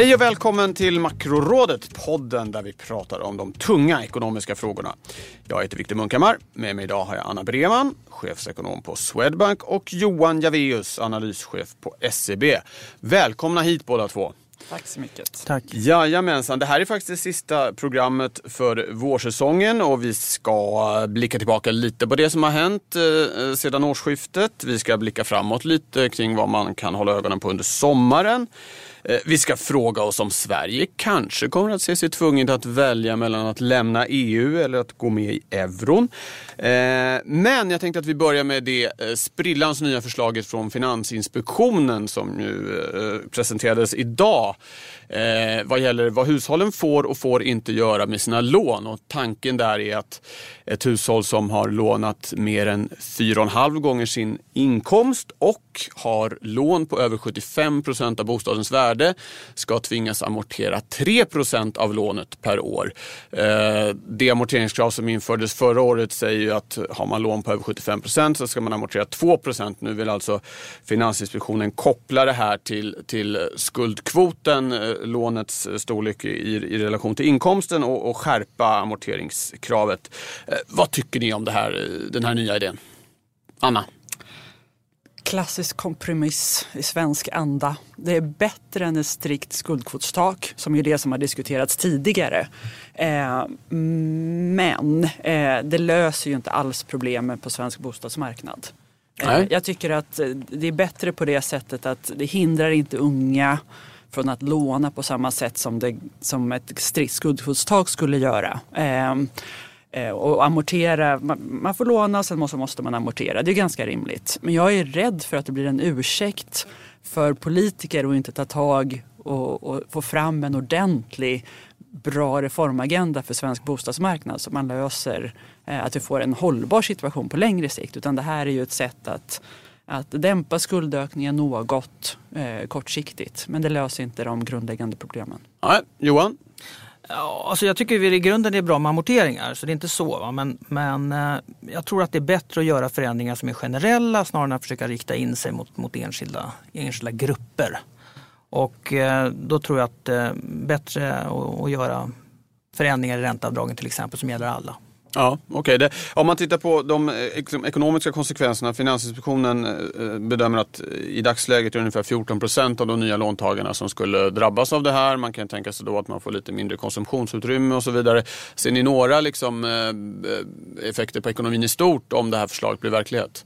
Hej och välkommen till Makrorådet, podden där vi pratar om de tunga ekonomiska frågorna. Jag heter Viktor Munkhammar. Med mig idag har jag Anna Breman, chefsekonom på Swedbank och Johan Javeus, analyschef på SEB. Välkomna hit båda två. Tack så mycket. Tack. Jajamensan, det här är faktiskt det sista programmet för vårsäsongen och vi ska blicka tillbaka lite på det som har hänt eh, sedan årsskiftet. Vi ska blicka framåt lite kring vad man kan hålla ögonen på under sommaren. Eh, vi ska fråga oss om Sverige kanske kommer att se sig tvunget att välja mellan att lämna EU eller att gå med i euron. Eh, men jag tänkte att vi börjar med det eh, sprillans nya förslaget från Finansinspektionen som ju presenterades idag vad gäller vad hushållen får och får inte göra med sina lån. Och tanken där är att ett hushåll som har lånat mer än 4,5 gånger sin inkomst och har lån på över 75 procent av bostadens värde värde ska tvingas amortera 3% av lånet per år. Eh, det amorteringskrav som infördes förra året säger ju att har man lån på över 75% så ska man amortera 2% Nu vill alltså Finansinspektionen koppla det här till, till skuldkvoten, eh, lånets storlek i, i relation till inkomsten och, och skärpa amorteringskravet. Eh, vad tycker ni om det här, eh, den här nya idén? Anna? Klassisk kompromiss i svensk anda. Det är bättre än ett strikt skuldkvotstak som är det som har diskuterats tidigare. Eh, men eh, det löser ju inte alls problemen på svensk bostadsmarknad. Eh, jag tycker att eh, det är bättre på det sättet att det hindrar inte unga från att låna på samma sätt som, det, som ett strikt skuldkvotstak skulle göra. Eh, och amortera, man, får låna och sen måste, man amortera. Det är ganska rimligt. Men jag är rädd för att det blir en ursäkt för politiker att inte ta tag och, och få fram en ordentlig bra reformagenda för svensk bostadsmarknad så man löser eh, att vi får en hållbar situation på längre sikt. Utan det här är ju ett sätt att, att dämpa skuldökningen något eh, kortsiktigt. Men det löser inte de grundläggande problemen. Nej, Johan? Ja, alltså jag tycker i grunden det är bra med amorteringar, så det är inte så. Va? Men, men eh, jag tror att det är bättre att göra förändringar som är generella snarare än att försöka rikta in sig mot, mot enskilda, enskilda grupper. Och eh, då tror jag att det är bättre att, att göra förändringar i ränteavdragen till exempel som gäller alla. Ja, okej. Okay. Om man tittar på de eh, liksom, ekonomiska konsekvenserna. Finansinspektionen eh, eh, bedömer att i dagsläget är det ungefär 14 procent av de nya låntagarna som skulle drabbas av det här. Man kan tänka sig då att man får lite mindre konsumtionsutrymme och så vidare. Ser ni några liksom, effekter på ekonomin i stort om det här förslaget blir verklighet?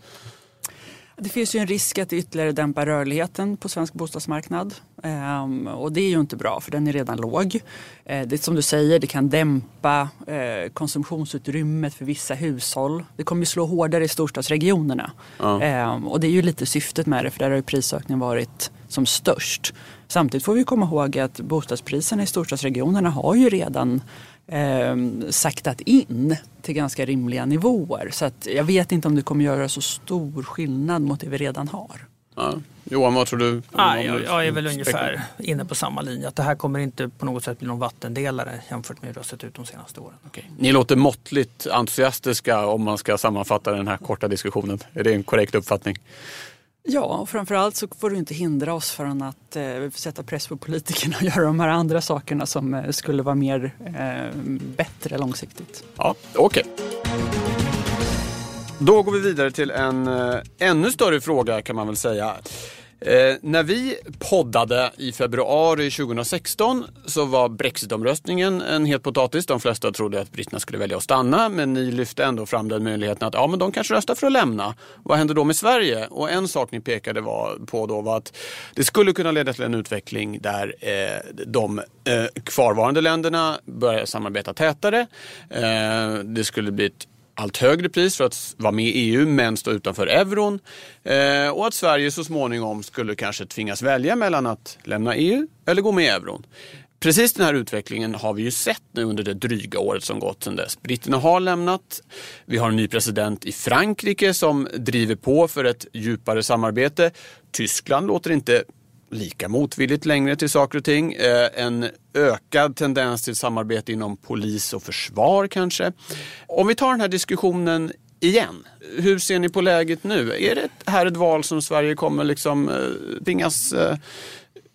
Det finns ju en risk att ytterligare dämpar rörligheten på svensk bostadsmarknad. Ehm, och det är ju inte bra för den är redan låg. Ehm, det som du säger, det kan dämpa eh, konsumtionsutrymmet för vissa hushåll. Det kommer ju slå hårdare i storstadsregionerna. Ja. Ehm, och det är ju lite syftet med det för där har ju prisökningen varit som störst. Samtidigt får vi komma ihåg att bostadspriserna i storstadsregionerna har ju redan eh, saktat in till ganska rimliga nivåer. Så att jag vet inte om det kommer göra så stor skillnad mot det vi redan har. Ja. Johan, vad tror du? Ah, jag, jag, är väl ungefär inne på samma linje. Att det här kommer inte på något sätt bli någon vattendelare jämfört med hur det har sett ut de senaste åren. Okay. Ni låter måttligt entusiastiska om man ska sammanfatta den här korta diskussionen. Är det en korrekt uppfattning? Ja, och framförallt så får du inte hindra oss från att eh, sätta press på politikerna och göra de här andra sakerna som eh, skulle vara mer eh, bättre långsiktigt. Ja, okej. Okay. Då går vi vidare till en eh, ännu större fråga kan man väl säga. Eh, när vi poddade i februari 2016 så var Brexitomröstningen en het potatis. De flesta trodde att britterna skulle välja att stanna men ni lyfte ändå fram den möjligheten att ja, men de kanske röstar för att lämna. Vad händer då med Sverige? Och en sak ni pekade på då var att det skulle kunna leda till en utveckling där eh, de eh, kvarvarande länderna börjar samarbeta tätare. Eh, det skulle bli ett allt högre pris för att vara med i EU men stå utanför euron. Eh, och att Sverige så småningom skulle kanske tvingas välja mellan att lämna EU eller gå med i euron. Precis den här utvecklingen har vi ju sett nu under det dryga året som gått sedan dess. Britterna har lämnat. Vi har en ny president i Frankrike som driver på för ett djupare samarbete. Tyskland låter inte lika motvilligt längre till saker och ting. Eh, en ökad tendens till samarbete inom polis och försvar kanske. Om vi tar den här diskussionen igen. Hur ser ni på läget nu? Är det här ett val som Sverige kommer liksom eh, tvingas eh,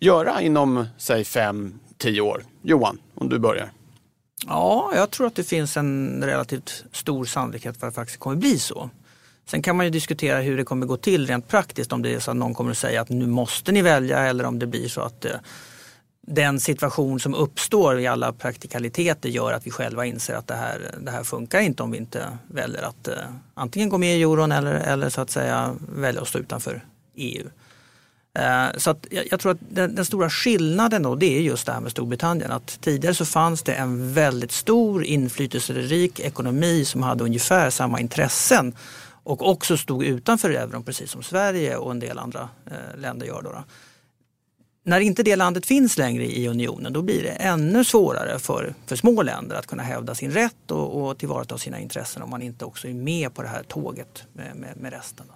göra inom, säg fem, tio år? Johan, om du börjar. Ja, jag tror att det finns en relativt stor sannolikhet för att det faktiskt kommer bli så. Sen kan man ju diskutera hur det kommer gå till rent praktiskt. Om det är så att någon kommer att säga att nu måste ni välja eller om det blir så att eh, den situation som uppstår i alla praktikaliteter gör att vi själva inser att det här, det här funkar inte om vi inte väljer att eh, antingen gå med i euron eller, eller så att säga välja att stå utanför EU. Eh, så att jag, jag tror att den, den, stora skillnaden då det är just det här med Storbritannien. Att tidigare så fanns det en väldigt stor inflytelserik ekonomi som hade ungefär samma intressen och också stod utanför euron precis som Sverige och en del andra eh, länder gör. Då, då. När inte det landet finns längre i unionen då blir det ännu svårare för, för små länder att kunna hävda sin rätt och, och tillvarata sina intressen om man inte också är med på det här tåget med, med, med resten. Då.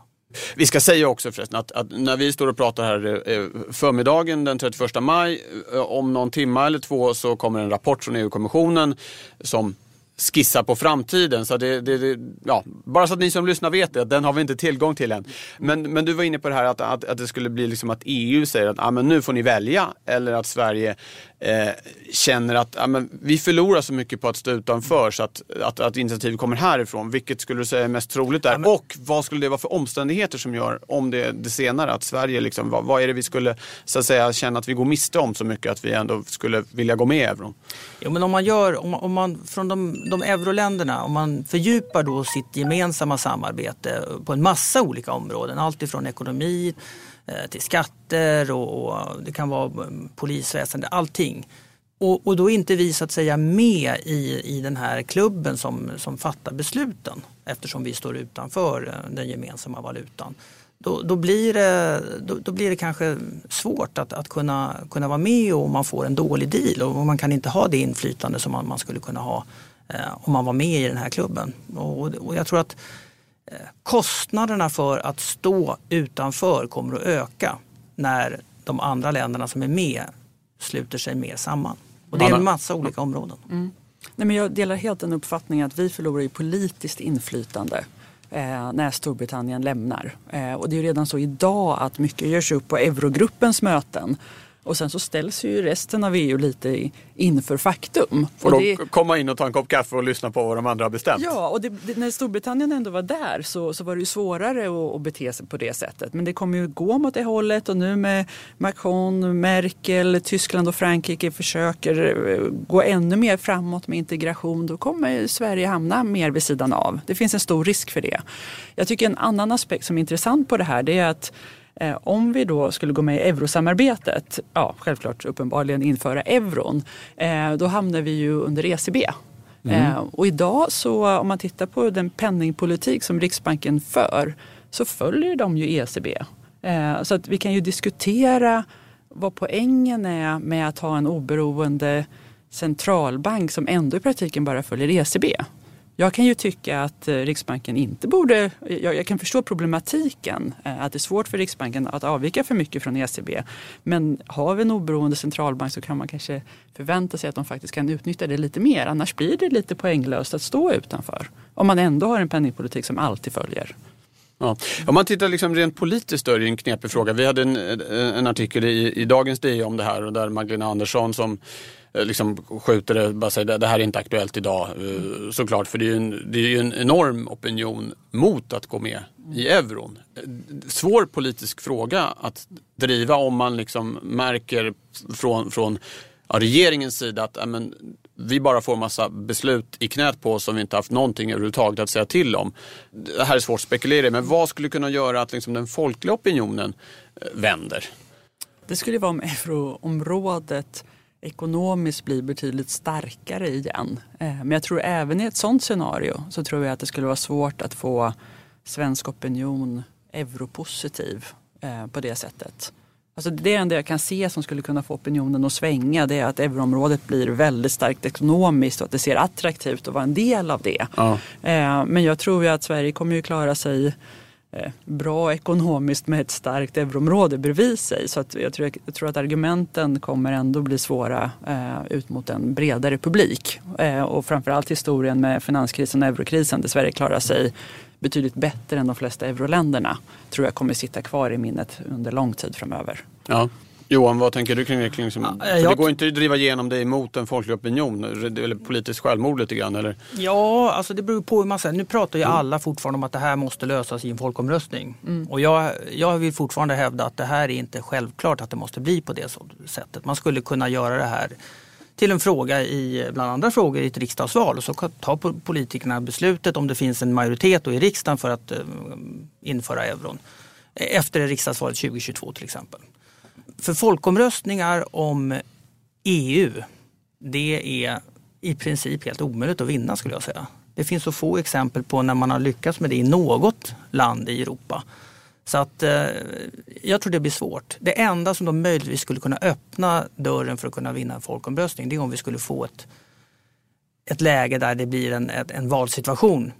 Vi ska säga också förresten att, att, när vi står och pratar här eh, förmiddagen den 31 maj, eh, om någon timme eller två så kommer en rapport från EU-kommissionen som skissa på framtiden. Så det, det, ja, bara så att ni som lyssnar vet det, den har vi inte tillgång till än. Men, men du var inne på det här att, att, att det skulle bli liksom att EU säger att ah, men nu får ni välja. Eller att Sverige eh, känner att ah, men vi förlorar så mycket på att stå utanför så att, att, att initiativet kommer härifrån. Vilket skulle du säga är mest troligt där? Ja, men... Och vad skulle det vara för omständigheter som gör, om det, det senare, att Sverige, liksom, vad, vad är det vi skulle så att säga, känna att vi går miste om så mycket att vi ändå skulle vilja gå med i euron? Jo, men om man gör, om, om man från de de euroländerna, om man fördjupar då sitt gemensamma samarbete på en massa olika områden, allt ifrån ekonomi Eh, till skatter och, det kan vara eh, polisväsende, allting. Och, och då är inte vi så att säga med i, i den här klubben som, som fattar besluten eftersom vi står utanför eh, den gemensamma valutan. Då, då, blir det, då, då, blir det kanske svårt att, att kunna, kunna vara med om man får en dålig deal och man kan inte ha det inflytande som man, man skulle kunna ha Eh, om man var med i den här klubben. Och, jag tror att eh, kostnaderna för att stå utanför kommer att öka när de andra länderna som är med sluter sig mer samman. Och det är en massa olika områden. Mm. Nej, men jag delar helt den uppfattningen att vi förlorar i politiskt inflytande eh, när Storbritannien lämnar. Eh, och det är redan så idag att mycket görs upp på eurogruppens möten och sen så ställs ju resten av EU lite inför faktum. Får de det... komma in och ta en kopp kaffe och lyssna på vad de andra har bestämt? Ja, och det, det, när Storbritannien ändå var där så, så var det ju svårare att, att bete sig på det sättet. Men det kommer ju gå mot det hållet och nu med Macron, Merkel, Tyskland och Frankrike försöker eh, gå ännu mer framåt med integration. Då kommer Sverige hamna mer vid sidan av. Det finns en stor risk för det. Jag tycker en annan aspekt som är intressant på det här det är att Eh, om vi då skulle gå med i eurosamarbetet, ja självklart uppenbarligen införa euron, eh, då hamnar vi ju under ECB. Mm. Eh, och idag så om man tittar på den penningpolitik som Riksbanken för så följer de ju ECB. Så att vi kan ju diskutera vad poängen är med att ha en oberoende centralbank som ändå i praktiken bara följer ECB. Jag kan ju tycka att eh, Riksbanken inte borde, jag, kan förstå problematiken, eh, att det är svårt för Riksbanken att avvika för mycket från ECB. Men har vi en oberoende centralbank så kan man kanske förvänta sig att de faktiskt kan utnyttja det lite mer. Annars blir det lite poänglöst att stå utanför. Om man ändå har en penningpolitik som alltid följer. Ja. Om man tittar liksom rent politiskt då är det en knepig fråga. Vi hade en, eh, en artikel i, i Dagens DI om det här och där Magdalena Andersson som Eh, liksom skjuter det, bara säger det här är inte aktuellt idag. Eh, såklart, för det är ju en, det är ju en enorm opinion mot att gå med i euron. Eh, svår politisk fråga att driva om man liksom märker från, från ja, regeringens sida att ämen, vi bara får massa beslut i knät på oss som vi inte haft någonting överhuvudtaget att säga till om. Det här är svårt att spekulera i, men vad skulle kunna göra att liksom den folkliga opinionen vänder? Det skulle vara om euroområdet ekonomiskt blir betydligt starkare igen. Eh, men jag tror även i ett sådant scenario så tror jag att det skulle vara svårt att få svensk opinion europositiv eh, på det sättet. Alltså det enda jag kan se som skulle kunna få opinionen att svänga det är att euroområdet blir väldigt starkt ekonomiskt och att det ser attraktivt att vara en del av det. Ja. Eh, men jag tror ju att Sverige kommer ju klara sig Eh, bra ekonomiskt med ett starkt euroområde bredvid sig. Så att jag, tror, jag tror att argumenten kommer ändå bli svåra eh, ut mot en bredare publik. Eh, och framförallt historien med finanskrisen och eurokrisen där Sverige klarar sig betydligt bättre än de flesta euroländerna tror jag kommer sitta kvar i minnet under lång tid framöver. Ja. Johan, vad tänker du kring det? Kring som, ja, jag... Det går inte att driva igenom det emot en folklig opinion eller politiskt självmord lite grann? Eller? Ja, alltså det beror på hur man säger. Nu pratar ju mm. alla fortfarande om att det här måste lösas i en folkomröstning. Mm. Och jag, jag vill fortfarande hävda att det här är inte självklart att det måste bli på det sättet. Man skulle kunna göra det här till en fråga i, bland andra frågor i ett riksdagsval. Och så tar politikerna beslutet om det finns en majoritet i riksdagen för att uh, införa euron. Efter riksdagsvalet 2022 till exempel. För folkomröstningar om EU, det är i princip helt omöjligt att vinna skulle jag säga. Det finns så få exempel på när man har lyckats med det i något land i Europa. Så att eh, jag tror det blir svårt. Det enda som då möjligtvis skulle kunna öppna dörren för att kunna vinna en folkomröstning det är om vi skulle få ett, ett läge där det blir en, en valsituation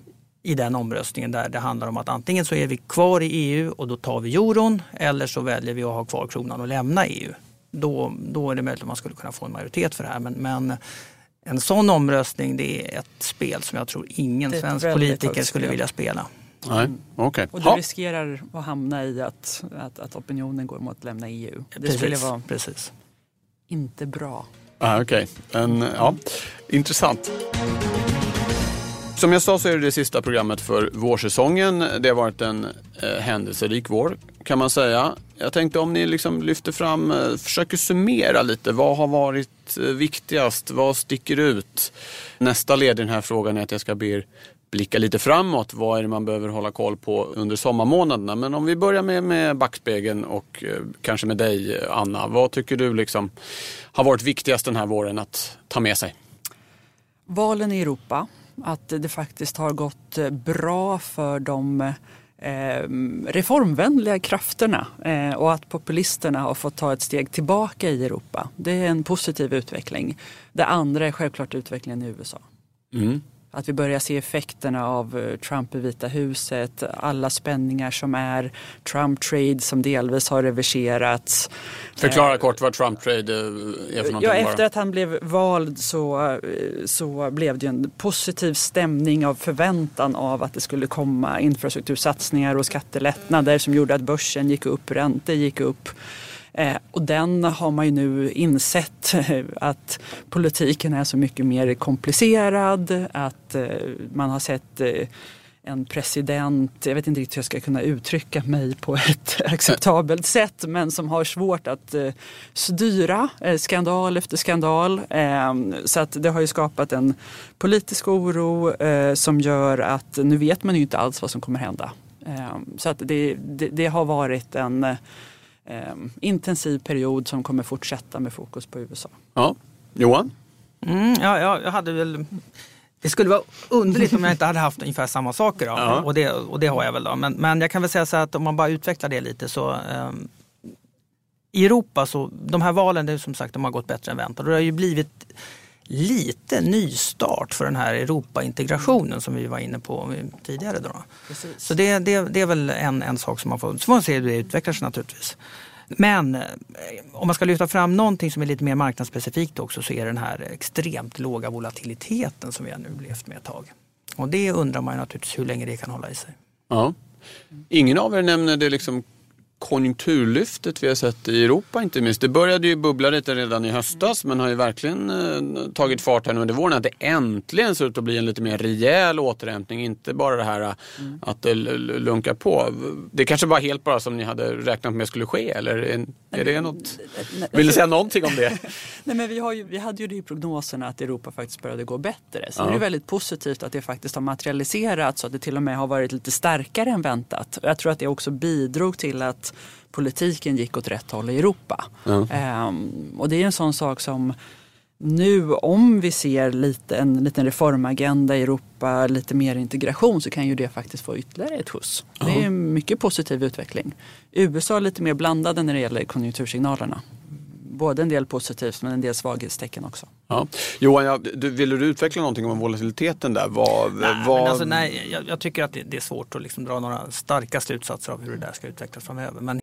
i den omröstningen där det handlar om att antingen så är vi kvar i EU och då tar vi euron eller så väljer vi att ha kvar kronan och lämna EU. Då, då är det möjligt att man skulle kunna få en majoritet för det här. Men, men en sån omröstning det är ett spel som jag tror ingen svensk politiker skulle vilja spela. Nej, okay. Och du ha. riskerar att hamna i att, att, att opinionen går mot att lämna EU. Det precis, skulle vara precis. inte bra. Ah, Okej, okay. ja, intressant. Som jag sa så är det det sista programmet för vårsäsongen. Det har varit en eh, händelserik vår kan man säga. Jag tänkte om ni liksom lyfter fram, eh, försöker summera lite. Vad har varit eh, viktigast? Vad sticker ut? Nästa led i den här frågan är att jag ska be er blicka lite framåt. Vad är det man behöver hålla koll på under sommarmånaderna? Men om vi börjar med, med backspegeln och eh, kanske med dig Anna. Vad tycker du liksom har varit viktigast den här våren att ta med sig? Valen i Europa. Att det faktiskt har gått eh, bra för de eh, reformvänliga krafterna eh, och att populisterna har fått ta ett steg tillbaka i Europa. Det är en positiv utveckling. Det andra är självklart utvecklingen i USA. Mm. Att vi börjar se effekterna av eh, Trump i Vita huset, alla spänningar som är, Trump trade som delvis har reverserats. Förklara eh, kort vad Trump trade är för någonting. Ja, efter att han blev vald så, eh, så blev det en positiv stämning av förväntan av att det skulle komma infrastruktursatsningar och skattelättnader som gjorde att börsen gick upp, räntor gick upp. Eh, och den har man ju nu insett eh, att politiken är så mycket mer komplicerad. Att eh, man har sett en president, jag vet inte riktigt hur jag ska kunna uttrycka mig på ett acceptabelt sätt, men som har svårt att styra skandal efter skandal. Ehm, så att det har ju skapat en politisk oro som gör att nu vet man ju inte alls vad som kommer hända. Ehm, så att det, det, det har varit en eh, intensiv period som kommer fortsätta med fokus på USA. Ja. Johan? Mm, ja, jag hade väl det skulle vara underligt om jag inte hade haft ungefär samma saker. Då. Ja. Och, det, och det har jag väl. Då. Men, men jag kan väl säga så att om man bara utvecklar det lite så eh, i Europa så de här valen, det, som sagt, de har gått bättre än väntat. Och det har ju blivit lite nystart för den här Europaintegrationen som vi var inne på tidigare. Då. Så det, det, det, är väl en, en sak som man får, så får man se hur det utvecklar sig naturligtvis. Men eh, om man ska lyfta fram någonting som är lite mer marknadsspecifikt också så är det den här extremt låga volatiliteten som vi har nu levt med ett tag. Och det undrar man ju naturligtvis hur länge det kan hålla i sig. Ja. Ingen av er nämner det liksom konjunkturlyftet vi har sett i Europa inte minst. Det började ju bubbla lite redan i höstas men har ju verkligen eh, tagit fart här nu under våren. Att det äntligen ser ut att bli en lite mer rejäl återhämtning. Inte bara det här mm. att det lunkar på. Det kanske var helt bara som ni hade räknat med skulle ske eller är, är det något? Vill du säga någonting om det? Nej, men vi, har ju, vi hade ju det i prognoserna att Europa faktiskt började gå bättre. Så ja. det är väldigt positivt att det faktiskt har materialiserats så att det till och med har varit lite starkare än väntat. Jag tror att det också bidrog till att politiken gick åt rätt håll i Europa. Ja. Ehm, och det är en sån sak som nu om vi ser lite, en liten reformagenda i Europa, lite mer integration så kan ju det faktiskt få ytterligare ett skjuts. Det är en mycket positiv utveckling. USA är lite mer blandade när det gäller konjunktursignalerna. Både en del positivt men en del svaghetstecken också. Ja. Johan, ja, du, ville du utveckla någonting om volatiliteten där? Vad, Nej, men alltså, nej jag, jag tycker att det, det är svårt att liksom dra några starka slutsatser av hur det där ska utvecklas framöver. Men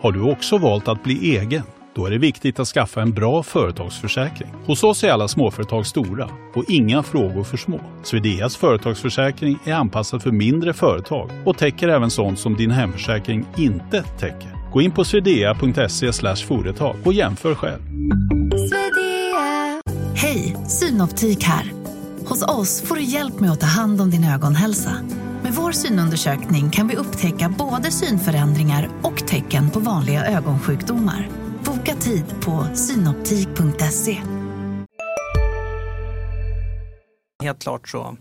Har du också valt att bli egen? Då är det viktigt att skaffa en bra företagsförsäkring. Hos oss är alla småföretag stora och inga frågor för små. Swedeas företagsförsäkring är anpassad för mindre företag och täcker även sånt som din hemförsäkring inte täcker. Gå in på swedea.se företag och jämför själv. Hej, Synoptik här. Hos oss får du hjälp med att ta hand om din ögonhälsa. Med vår synundersökning kan vi upptäcka både synförändringar och tecken på vanliga ögonsjukdomar. Boka tid på synoptik.se. helt klart så,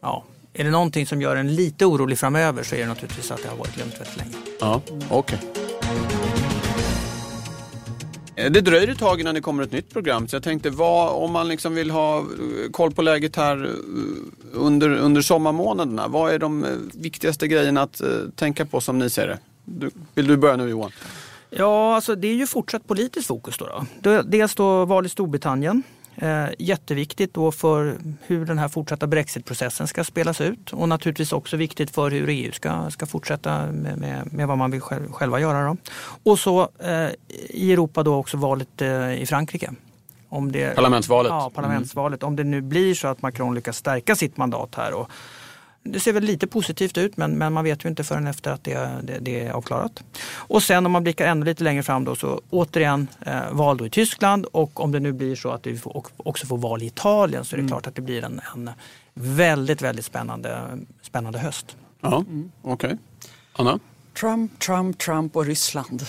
ja, är det någonting som gör en lite orolig framöver så är det naturligtvis att det har varit lugnt väldigt länge. Ja, okej. Eh, Eh, det dröjer ett tag innan det kommer ett nytt program så jag tänkte vad, om man liksom vill ha eh, koll på läget här eh, under, under sommarmånaderna. Vad är de viktigaste grejerna att tänka på som ni ser det? Du, vill du börja nu Johan? Ja, alltså det är ju fortsatt politiskt fokus då. då. Dels då val i Storbritannien. Eh, jätteviktigt då för hur den här fortsatta brexitprocessen ska spelas ut och naturligtvis också viktigt för hur EU ska, ska fortsätta med, med, med vad man vill själv, själva göra. Då. Och så eh, i Europa då också valet eh, i Frankrike. Om det, Parlamentsvalet. Ja, parlamentsvalet. Om det nu blir så att Macron lyckas stärka sitt mandat här. Och det ser väl lite positivt ut men, men man vet ju inte förrän efter att det, det, det är avklarat. Och sen om man blickar ännu lite längre fram då så återigen eh, val då i Tyskland och om det nu blir så att vi får, också får val i Italien så är det klart att det blir en, en väldigt, väldigt spännande, spännande höst. Ja, okej. Anna? Trump, Trump, Trump och Ryssland.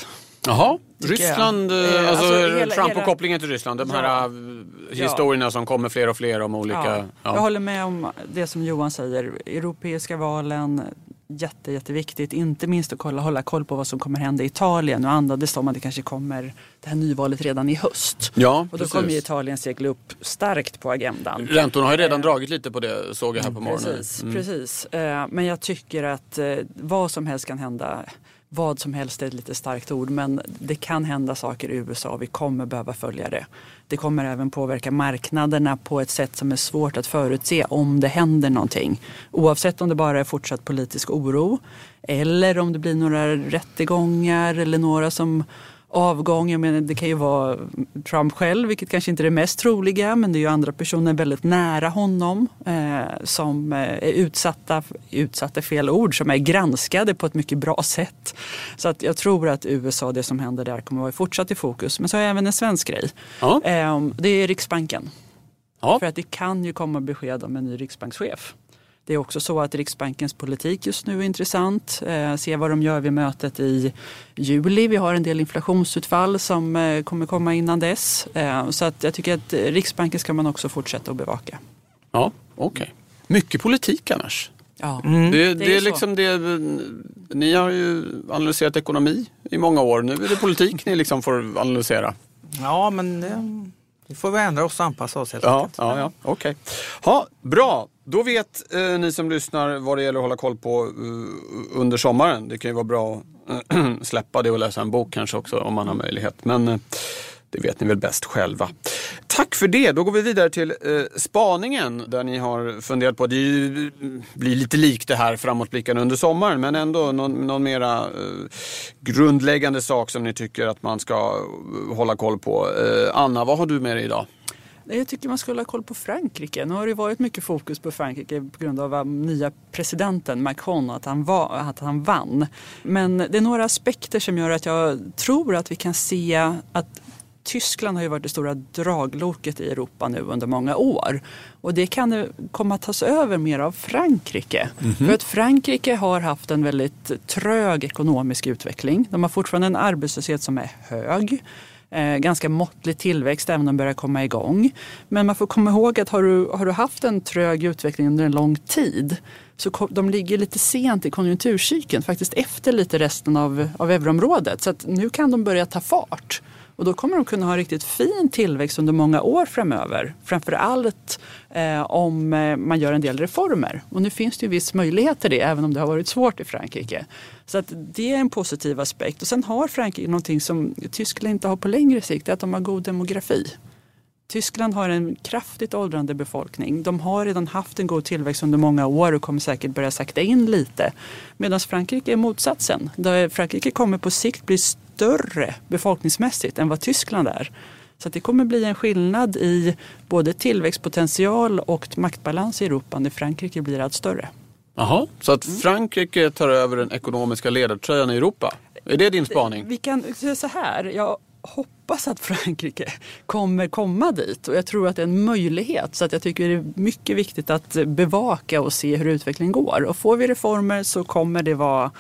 Jaha, jag. Ryssland, eh, Eh, alltså, alltså, Trump hela- och kopplingen till Ryssland. De här Ja. eh, historierna som kommer fler och fler om olika... Ja, Ja. Jag håller med om det som Johan säger. Europeiska valen, jätte, jätteviktigt. Inte minst att kolla, hålla koll på vad som kommer hända i Italien. Nu andades det om att det kanske kommer det här nyvalet redan i höst. Ja, Och då precis. kommer ju Italien segla upp starkt på agendan. Räntorna har ju redan dragit lite på det såg jag här på morgonen. Precis, Mm. precis. Eh, Men jag tycker att eh, vad som helst kan hända. Vad som helst är ett lite starkt ord men det kan hända saker i USA och vi kommer behöva följa det. Det kommer även påverka marknaderna på ett sätt som är svårt att förutse om det händer någonting. Oavsett om det bara är fortsatt politisk oro eller om det blir några rättegångar eller några som avgång. Jag menar, det kan ju vara Trump själv, vilket kanske inte är det mest troliga, men det är ju andra personer väldigt nära honom eh, som eh, är utsatta, utsatta fel ord, som är granskade på ett mycket bra sätt. Så att jag tror att USA, det som händer där, kommer att vara fortsatt i fokus. Men så har jag även en svensk grej. Ja. Eh, det är Riksbanken. Ja. För att det kan ju komma besked om en ny riksbankschef. Det är också så att Riksbankens politik just nu är intressant. Eh, se vad de gör vid mötet i juli. Vi har en del inflationsutfall som eh, kommer komma innan dess. Eh, så att jag tycker att Riksbanken ska man också fortsätta att bevaka. Ja, okej. Mycket politik annars. Ja. Det, Mm. Det det är är så. liksom det, ni har ju analyserat ekonomi i många år. Nu är det politik ni liksom får analysera. Ja, men det, vi får väl ändra oss och anpassa oss helt Ja, enkelt. ja, ja. okej. Ha, bra, då vet eh, ni som lyssnar vad det gäller att hålla koll på eh, under sommaren. Det kan ju vara bra att eh, släppa det och läsa en bok kanske också om man har möjlighet. Men eh, det vet ni väl bäst själva. Tack för det. Då går vi vidare till eh, spaningen där ni har funderat på, det ju, eh, blir lite likt det här framåtblickande under sommaren men ändå någon, någon mera eh, grundläggande sak som ni tycker att man ska eh, hålla koll på. Eh, Anna, vad har du med dig idag? Jag tycker man ska hålla koll på Frankrike. Nu har det varit mycket fokus på Frankrike på grund av nya presidenten Macron att han, var, att han vann. Men det är några aspekter som gör att jag tror att vi kan se att Tyskland har ju varit det stora dragloket i Europa nu under många år. Och det kan nu komma att tas över mer av Frankrike. För att Frankrike har haft en väldigt trög ekonomisk utveckling. De har fortfarande en arbetslöshet som är hög. Eh, ganska måttlig tillväxt även om den börjar komma igång. Men man får komma ihåg att har du, har du haft en trög utveckling under en lång tid så ko- de ligger lite sent i konjunkturcykeln, faktiskt efter lite resten av, av euroområdet. Så att nu kan de börja ta fart. Och då kommer de kunna ha riktigt fin tillväxt under många år framöver. Framförallt eh, om eh, man gör en del reformer. Och nu finns det ju viss möjlighet till det även om det har varit svårt i Frankrike. Så att det är en positiv aspekt. Och sen har Frankrike någonting som Tyskland inte har på längre sikt, det är att de har god demografi. Tyskland har en kraftigt åldrande befolkning. De har redan haft en god tillväxt under många år och kommer säkert börja sakta in lite. Medan Frankrike är motsatsen. Frankrike kommer på sikt bli större befolkningsmässigt än vad Tyskland är. Så det kommer bli en skillnad i både tillväxtpotential och maktbalans i Europa när Frankrike blir allt större. Jaha, så att Frankrike tar över den ekonomiska ledartröjan i Europa? Är det din spaning? Vi kan säga så här. Jag hoppas att Frankrike kommer komma dit och jag tror att det är en möjlighet. Så att jag tycker det är mycket viktigt att bevaka och se hur utvecklingen går. Och får vi reformer så kommer det vara,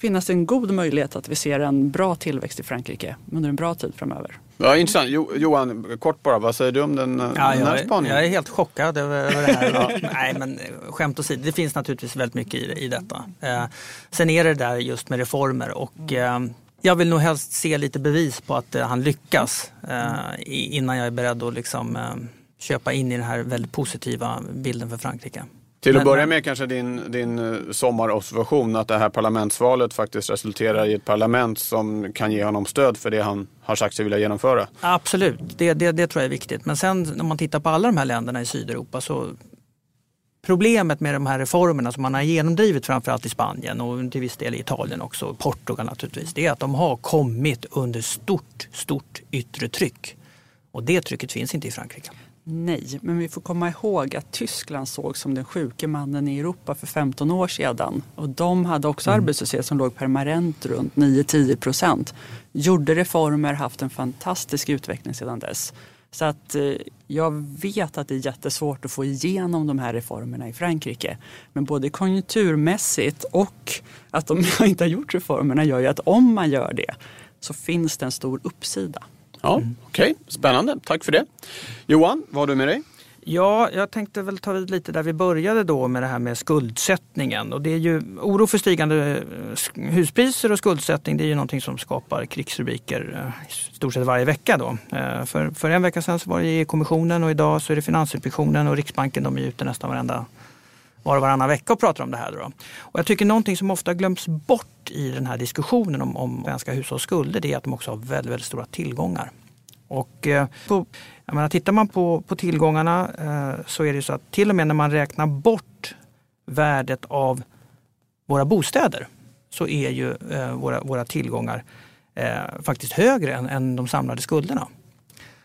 finnas en god möjlighet att vi ser en bra tillväxt i Frankrike under en bra tid framöver. Ja, intressant. Jo, Johan, kort bara, vad säger du om den, ja, den här spaningen? Jag är helt chockad över, över det här. Nej, men skämt åsido, det finns naturligtvis väldigt mycket i, i detta. Eh, sen är det där just med reformer och eh, jag vill nog helst se lite bevis på att eh, han lyckas eh, innan jag är beredd att liksom, eh, köpa in i den här väldigt positiva bilden för Frankrike. Till att börja med kanske din, din sommarobservation att det här parlamentsvalet faktiskt resulterar i ett parlament som kan ge honom stöd för det han har sagt sig vilja genomföra. Absolut, det, det, det tror jag är viktigt. Men sen när man tittar på alla de här länderna i Sydeuropa så Problemet med de här reformerna som man har genomdrivit framförallt i Spanien och till viss del i Italien också, Portugal naturligtvis, det är att de har kommit under stort, stort yttre tryck. Och det trycket finns inte i Frankrike. Nej, men vi får komma ihåg att Tyskland såg som den sjuke mannen i Europa för 15 år sedan. Och de hade också mm. arbetslöshet som låg permanent runt 9-10 procent. Gjorde reformer, haft en fantastisk utveckling sedan dess. Så att eh, jag vet att det är jättesvårt att få igenom de här reformerna i Frankrike. Men både konjunkturmässigt och att de inte har gjort reformerna gör ju att om man gör det så finns det en stor uppsida. Ja, Okej, okay. spännande. Tack för det. Johan, vad har du med dig? Ja, jag tänkte väl ta vid lite där vi började då med det här med skuldsättningen. Och det är ju oro för stigande eh, huspriser och skuldsättning. Det är ju någonting som skapar krigsrubriker eh, i stort sett varje vecka. Då. Eh, för, för en vecka sedan så var det EU-kommissionen och idag så är det Finansinspektionen och Riksbanken. De är ute nästan varenda var och varannan vecka och pratar om det här. Då. Och jag tycker någonting som ofta glöms bort i den här diskussionen om, om svenska hushålls skulder det är att de också har väldigt, väldigt stora tillgångar. Och eh, på, jag menar, tittar man på, på tillgångarna eh, så är det så att till och med när man räknar bort värdet av våra bostäder så är ju eh, våra, våra tillgångar eh, faktiskt högre än, än de samlade skulderna.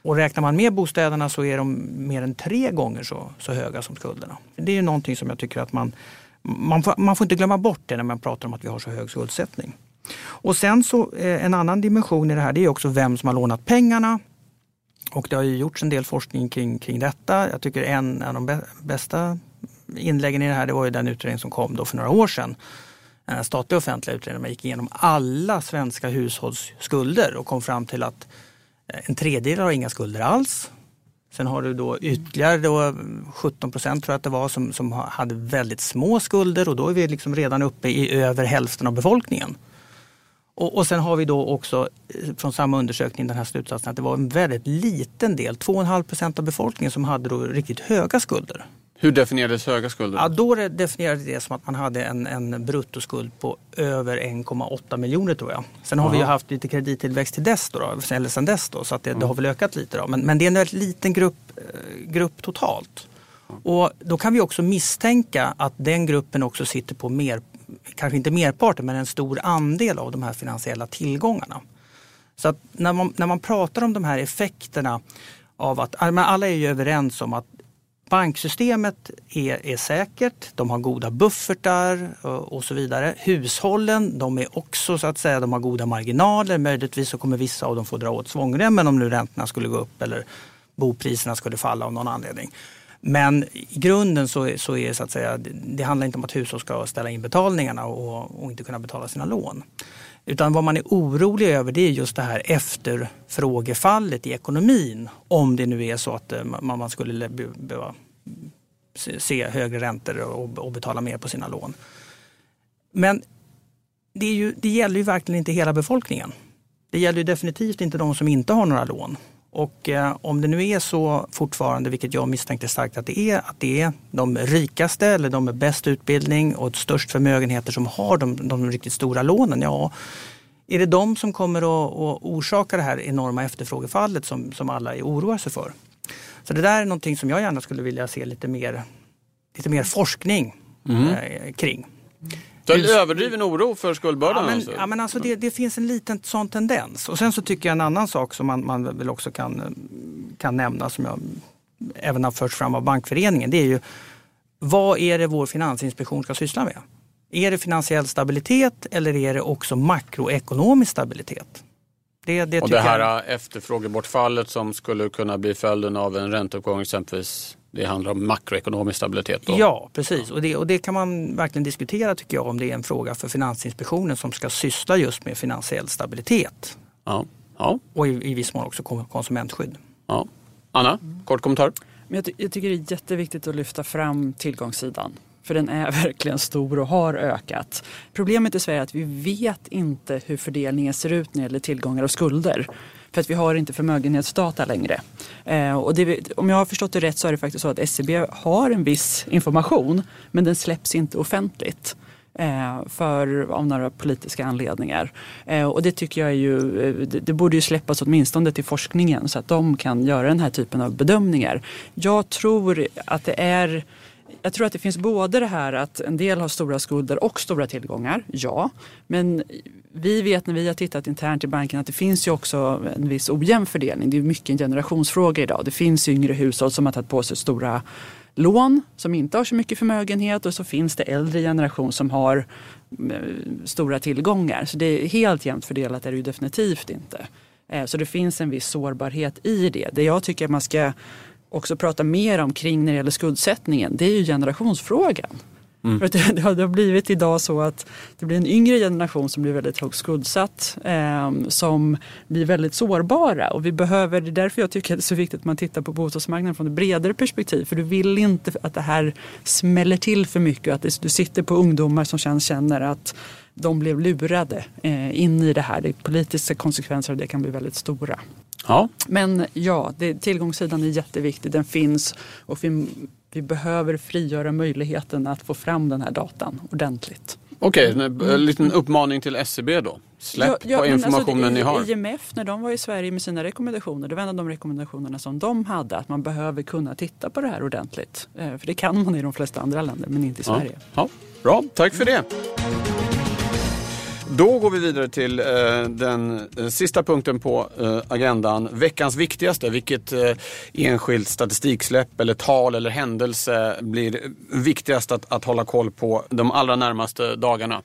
Och räknar man med bostäderna så är de mer än tre gånger så, så höga som skulderna. Det är ju någonting som jag tycker att man, man får, man får inte glömma bort det när man pratar om att vi har så hög skuldsättning. Och sen så eh, en annan dimension i det här det är också vem som har lånat pengarna och det har ju gjorts en del forskning kring, kring detta. Jag tycker en av de bästa inläggen i det här det var ju den utredning som kom då för några år sedan. Den statliga offentliga utredningen Man gick igenom alla svenska hushålls skulder och kom fram till att Eh, en tredjedel har inga skulder alls. Sen har du då ytterligare då 17 procent tror jag att det var som, som hade väldigt små skulder och då är vi liksom redan uppe i över hälften av befolkningen. Och, och sen har vi då också eh, från samma undersökning den här slutsatsen att det var en väldigt liten del, 2,5 procent av befolkningen som hade då riktigt höga skulder. Hur definierades höga skulder? Ja, då definierades det som att man hade en, en bruttoskuld på över 1,8 miljoner tror jag. Sen har Aha. vi ju haft lite kredittillväxt till dess då, då eller sen dess då, så att det, mm. det, har väl ökat lite. Då. Men, men det är en väldigt liten grupp, eh, grupp totalt. Och då kan vi också misstänka att den gruppen också sitter på mer kanske inte merparten, men en stor andel av de här finansiella tillgångarna. Så att när man, när man pratar om de här effekterna av att, alla är ju överens om att banksystemet är, är säkert, de har goda buffertar och, och, så vidare. Hushållen, de är också så att säga, de har goda marginaler. Möjligtvis så kommer vissa av dem få dra åt svångremmen om nu räntorna skulle gå upp eller bopriserna skulle falla av någon anledning. Men i grunden så, så är så att säga, det handlar inte om att hushåll ska ställa in betalningarna och, och inte kunna betala sina lån. Utan vad man är orolig över det är just det här efterfrågefallet i ekonomin. Om det nu är så att eh, man skulle behöva se högre räntor och, och betala mer på sina lån. Men det, ju, det, gäller ju verkligen inte hela befolkningen. Det gäller ju definitivt inte de som inte har några lån. Och eh, om det nu är så fortfarande, vilket jag misstänkte starkt att det är, att det är de rikaste eller de med bäst utbildning och störst förmögenheter som har de, de riktigt stora lånen. Ja, är det de som kommer att, att orsaka det här enorma efterfrågefallet som, som alla oroar sig för? Så det där är någonting som jag gärna skulle vilja se lite mer, lite mer forskning mm. eh, kring. Så en överdriven oro för skuldbördan? Ja, men, alltså. ja, men alltså det, det, finns en liten sån tendens. Och sen så tycker jag en annan sak som man, man väl också kan, kan nämna som jag även har förts fram av Bankföreningen. Det är ju vad är det vår finansinspektion ska syssla med? Är det finansiell stabilitet eller är det också makroekonomisk stabilitet? Det, det och det här jag... efterfrågebortfallet som skulle kunna bli följden av en ränteuppgång exempelvis det handlar om makroekonomisk stabilitet. Då. Ja, precis. Och det, och det kan man verkligen diskutera tycker jag om det är en fråga för Finansinspektionen som ska syssla just med finansiell stabilitet. Ja. Ja. Och i, i viss mån också konsumentskydd. Ja. Anna, kort kommentar. Men jag, jag tycker det är jätteviktigt att lyfta fram tillgångssidan. För den är verkligen stor och har ökat. Problemet i Sverige är att vi vet inte hur fördelningen ser ut när det gäller tillgångar och skulder. För att vi har inte förmögenhetsdata längre. Eh, och det, om jag har förstått det rätt så är det faktiskt så att SCB har en viss information men den släpps inte offentligt. Eh, för, av några politiska anledningar. Eh, och det tycker jag är ju, eh, det, det, borde ju släppas åtminstone till forskningen så att de kan göra den här typen av bedömningar. Jag tror att det är jag tror att det finns både det här att en del har stora skulder och stora tillgångar, ja. Men vi vet när vi har tittat internt i banken att det finns ju också en viss ojämn fördelning. Det är mycket en generationsfråga idag. Det finns yngre hushåll som har tagit på sig stora lån som inte har så mycket förmögenhet och så finns det äldre generation som har mm, stora tillgångar. Så det är helt jämnt fördelat är det ju definitivt inte. Eh, så det finns en viss sårbarhet i det. Det jag tycker man ska också prata mer om kring när det gäller skuldsättningen, det är ju generationsfrågan. Mm. För det, det, har blivit idag så att det blir en yngre generation som blir väldigt högt skuldsatt. Eh, som blir väldigt sårbara. Och vi behöver, det är därför jag tycker att det är så viktigt att man tittar på bostadsmarknaden från ett bredare perspektiv. För du vill inte att det här smäller till för mycket. Att det, du sitter på ungdomar som känner, känner att de blev lurade eh, in i det här. De politiska konsekvenser av det kan bli väldigt stora. Ja. Men ja, det, tillgångssidan är jätteviktig. Den finns och vi, vi behöver frigöra möjligheten att få fram den här datan ordentligt. Okej, okay, en mm. liten uppmaning till SCB e då. Släpp ja, ja, på alltså, informationen alltså, ni har. IMF, när de var i Sverige med sina rekommendationer, det var en av de rekommendationerna som de hade, att man behöver kunna titta på det här ordentligt. Eh, för det kan man i de flesta andra länder, men inte i Sverige. Ja, ja. Bra, tack för det. Då går vi vidare till eh, den eh, sista punkten på eh, agendan. Veckans viktigaste. Vilket eh, enskilt statistiksläpp eller tal eller händelse blir viktigast att, att hålla koll på de allra närmaste dagarna?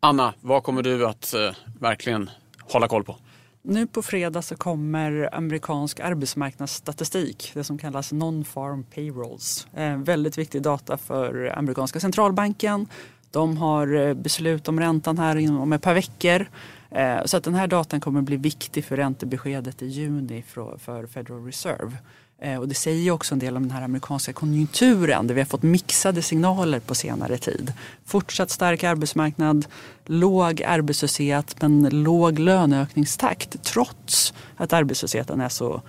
Anna, vad kommer du att eh, verkligen hålla koll på? Nu på fredag så kommer amerikansk arbetsmarknadsstatistik, det som kallas non-farm payrolls. Eh, väldigt viktig data för amerikanska centralbanken de har eh, beslut om räntan här inom ett par veckor. Eh, så att den här datan kommer bli viktig för räntebeskedet i juni för Federal Reserve. Eh, och det säger också en del om den här amerikanska konjunkturen där vi har fått mixade signaler på senare tid. Fortsatt stark arbetsmarknad, låg arbetslöshet men låg löneökningstakt trots att arbetslösheten är så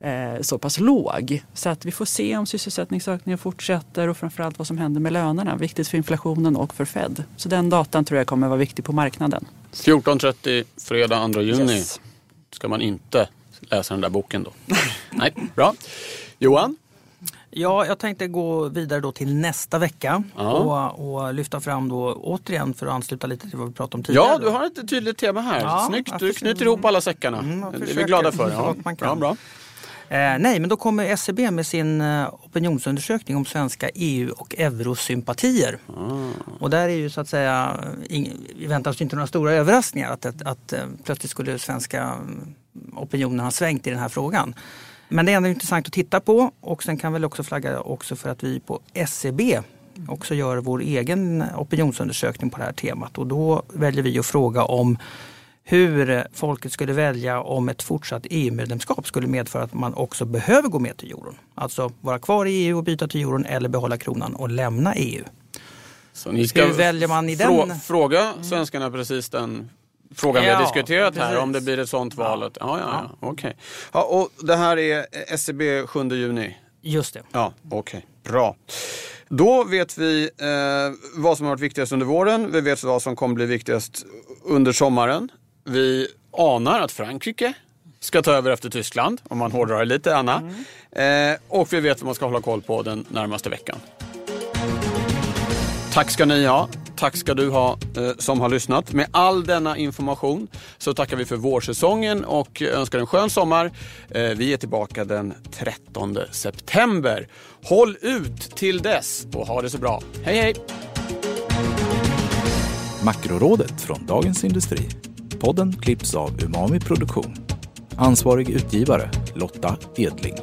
eh, så pass låg. Så att vi får se om sysselsättningsökningen fortsätter och framförallt vad som händer med lönerna. Viktigt för inflationen och för Fed. Så den datan tror jag kommer vara viktig på marknaden. 14.30 fredag 2 juni yes. ska man inte läsa den där boken då. Nej, bra. Johan? Ja, jag tänkte gå vidare då till nästa vecka och, och, lyfta fram då återigen för att ansluta lite till vad vi pratade om tidigare. Ja, du har ett tydligt tema här. Ja, Snyggt, du knyter ihop alla säckarna. Mm, det är vi glada för. Ja. Ja, bra. Eh, nej, men då kommer SCB e med sin eh, opinionsundersökning om svenska EU och eurosympatier. Mm. Och där är ju så att säga, ing, vi väntar oss inte några stora överraskningar att, att, att eh, plötsligt skulle svenska mm, opinionen ha svängt i den här frågan. Men det är ändå intressant att titta på och sen kan väl också flagga också för att vi på SCB e också gör vår egen opinionsundersökning på det här temat och då väljer vi att fråga om hur folket skulle välja om ett fortsatt EU-medlemskap skulle medföra att man också behöver gå med till euron. Alltså vara kvar i EU och byta till euron eller behålla kronan och lämna EU. Så ni ska Hur väljer man i den? Fråga svenskarna precis den frågan vi har Ja, diskuterat här, precis. om det blir ett sånt valet. Ja, ja, ja. okej. Ja, och det här är SCB 7 juni? Just det. Ja, okej. Bra. Då vet vi eh, vad som har varit viktigast under våren. Vi vet vad som kommer bli viktigast under sommaren. Vi anar att Frankrike ska ta över efter Tyskland, om man hårdrar det lite, Anna. Eh, och vi vet vad man ska hålla koll på den närmaste veckan. Tack ska ni ha. Tack ska du ha eh, som har lyssnat. Med all denna information så tackar vi för vårsäsongen och önskar en skön sommar. Eh, vi är tillbaka den 13 september. Håll ut till dess och ha det så bra. Hej hej! Makrorådet från Dagens Industri. Podden klipps av Umami Produktion. Ansvarig utgivare Lotta Edling.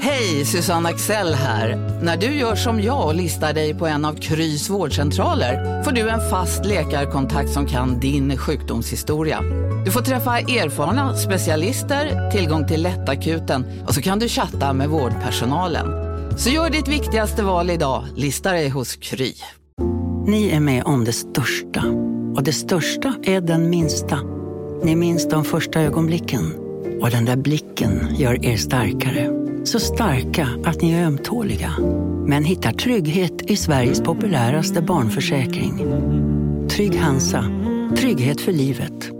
Hej, Susanne Axel här. När du gör som jag och listar dig på en av Krys vårdcentraler får du en fast läkarkontakt som kan din sjukdomshistoria. Du får träffa erfarna specialister, tillgång till lättakuten och så kan du chatta med vårdpersonalen. Så gör ditt viktigaste val idag, Lista dig hos Kry. Ni är med om det största. Och det största är den minsta. Ni minns de första ögonblicken. Och den där blicken gör er starkare. Så starka att ni är ömtåliga. Men hittar trygghet i Sveriges populäraste barnförsäkring. Trygg Hansa. Trygghet för livet.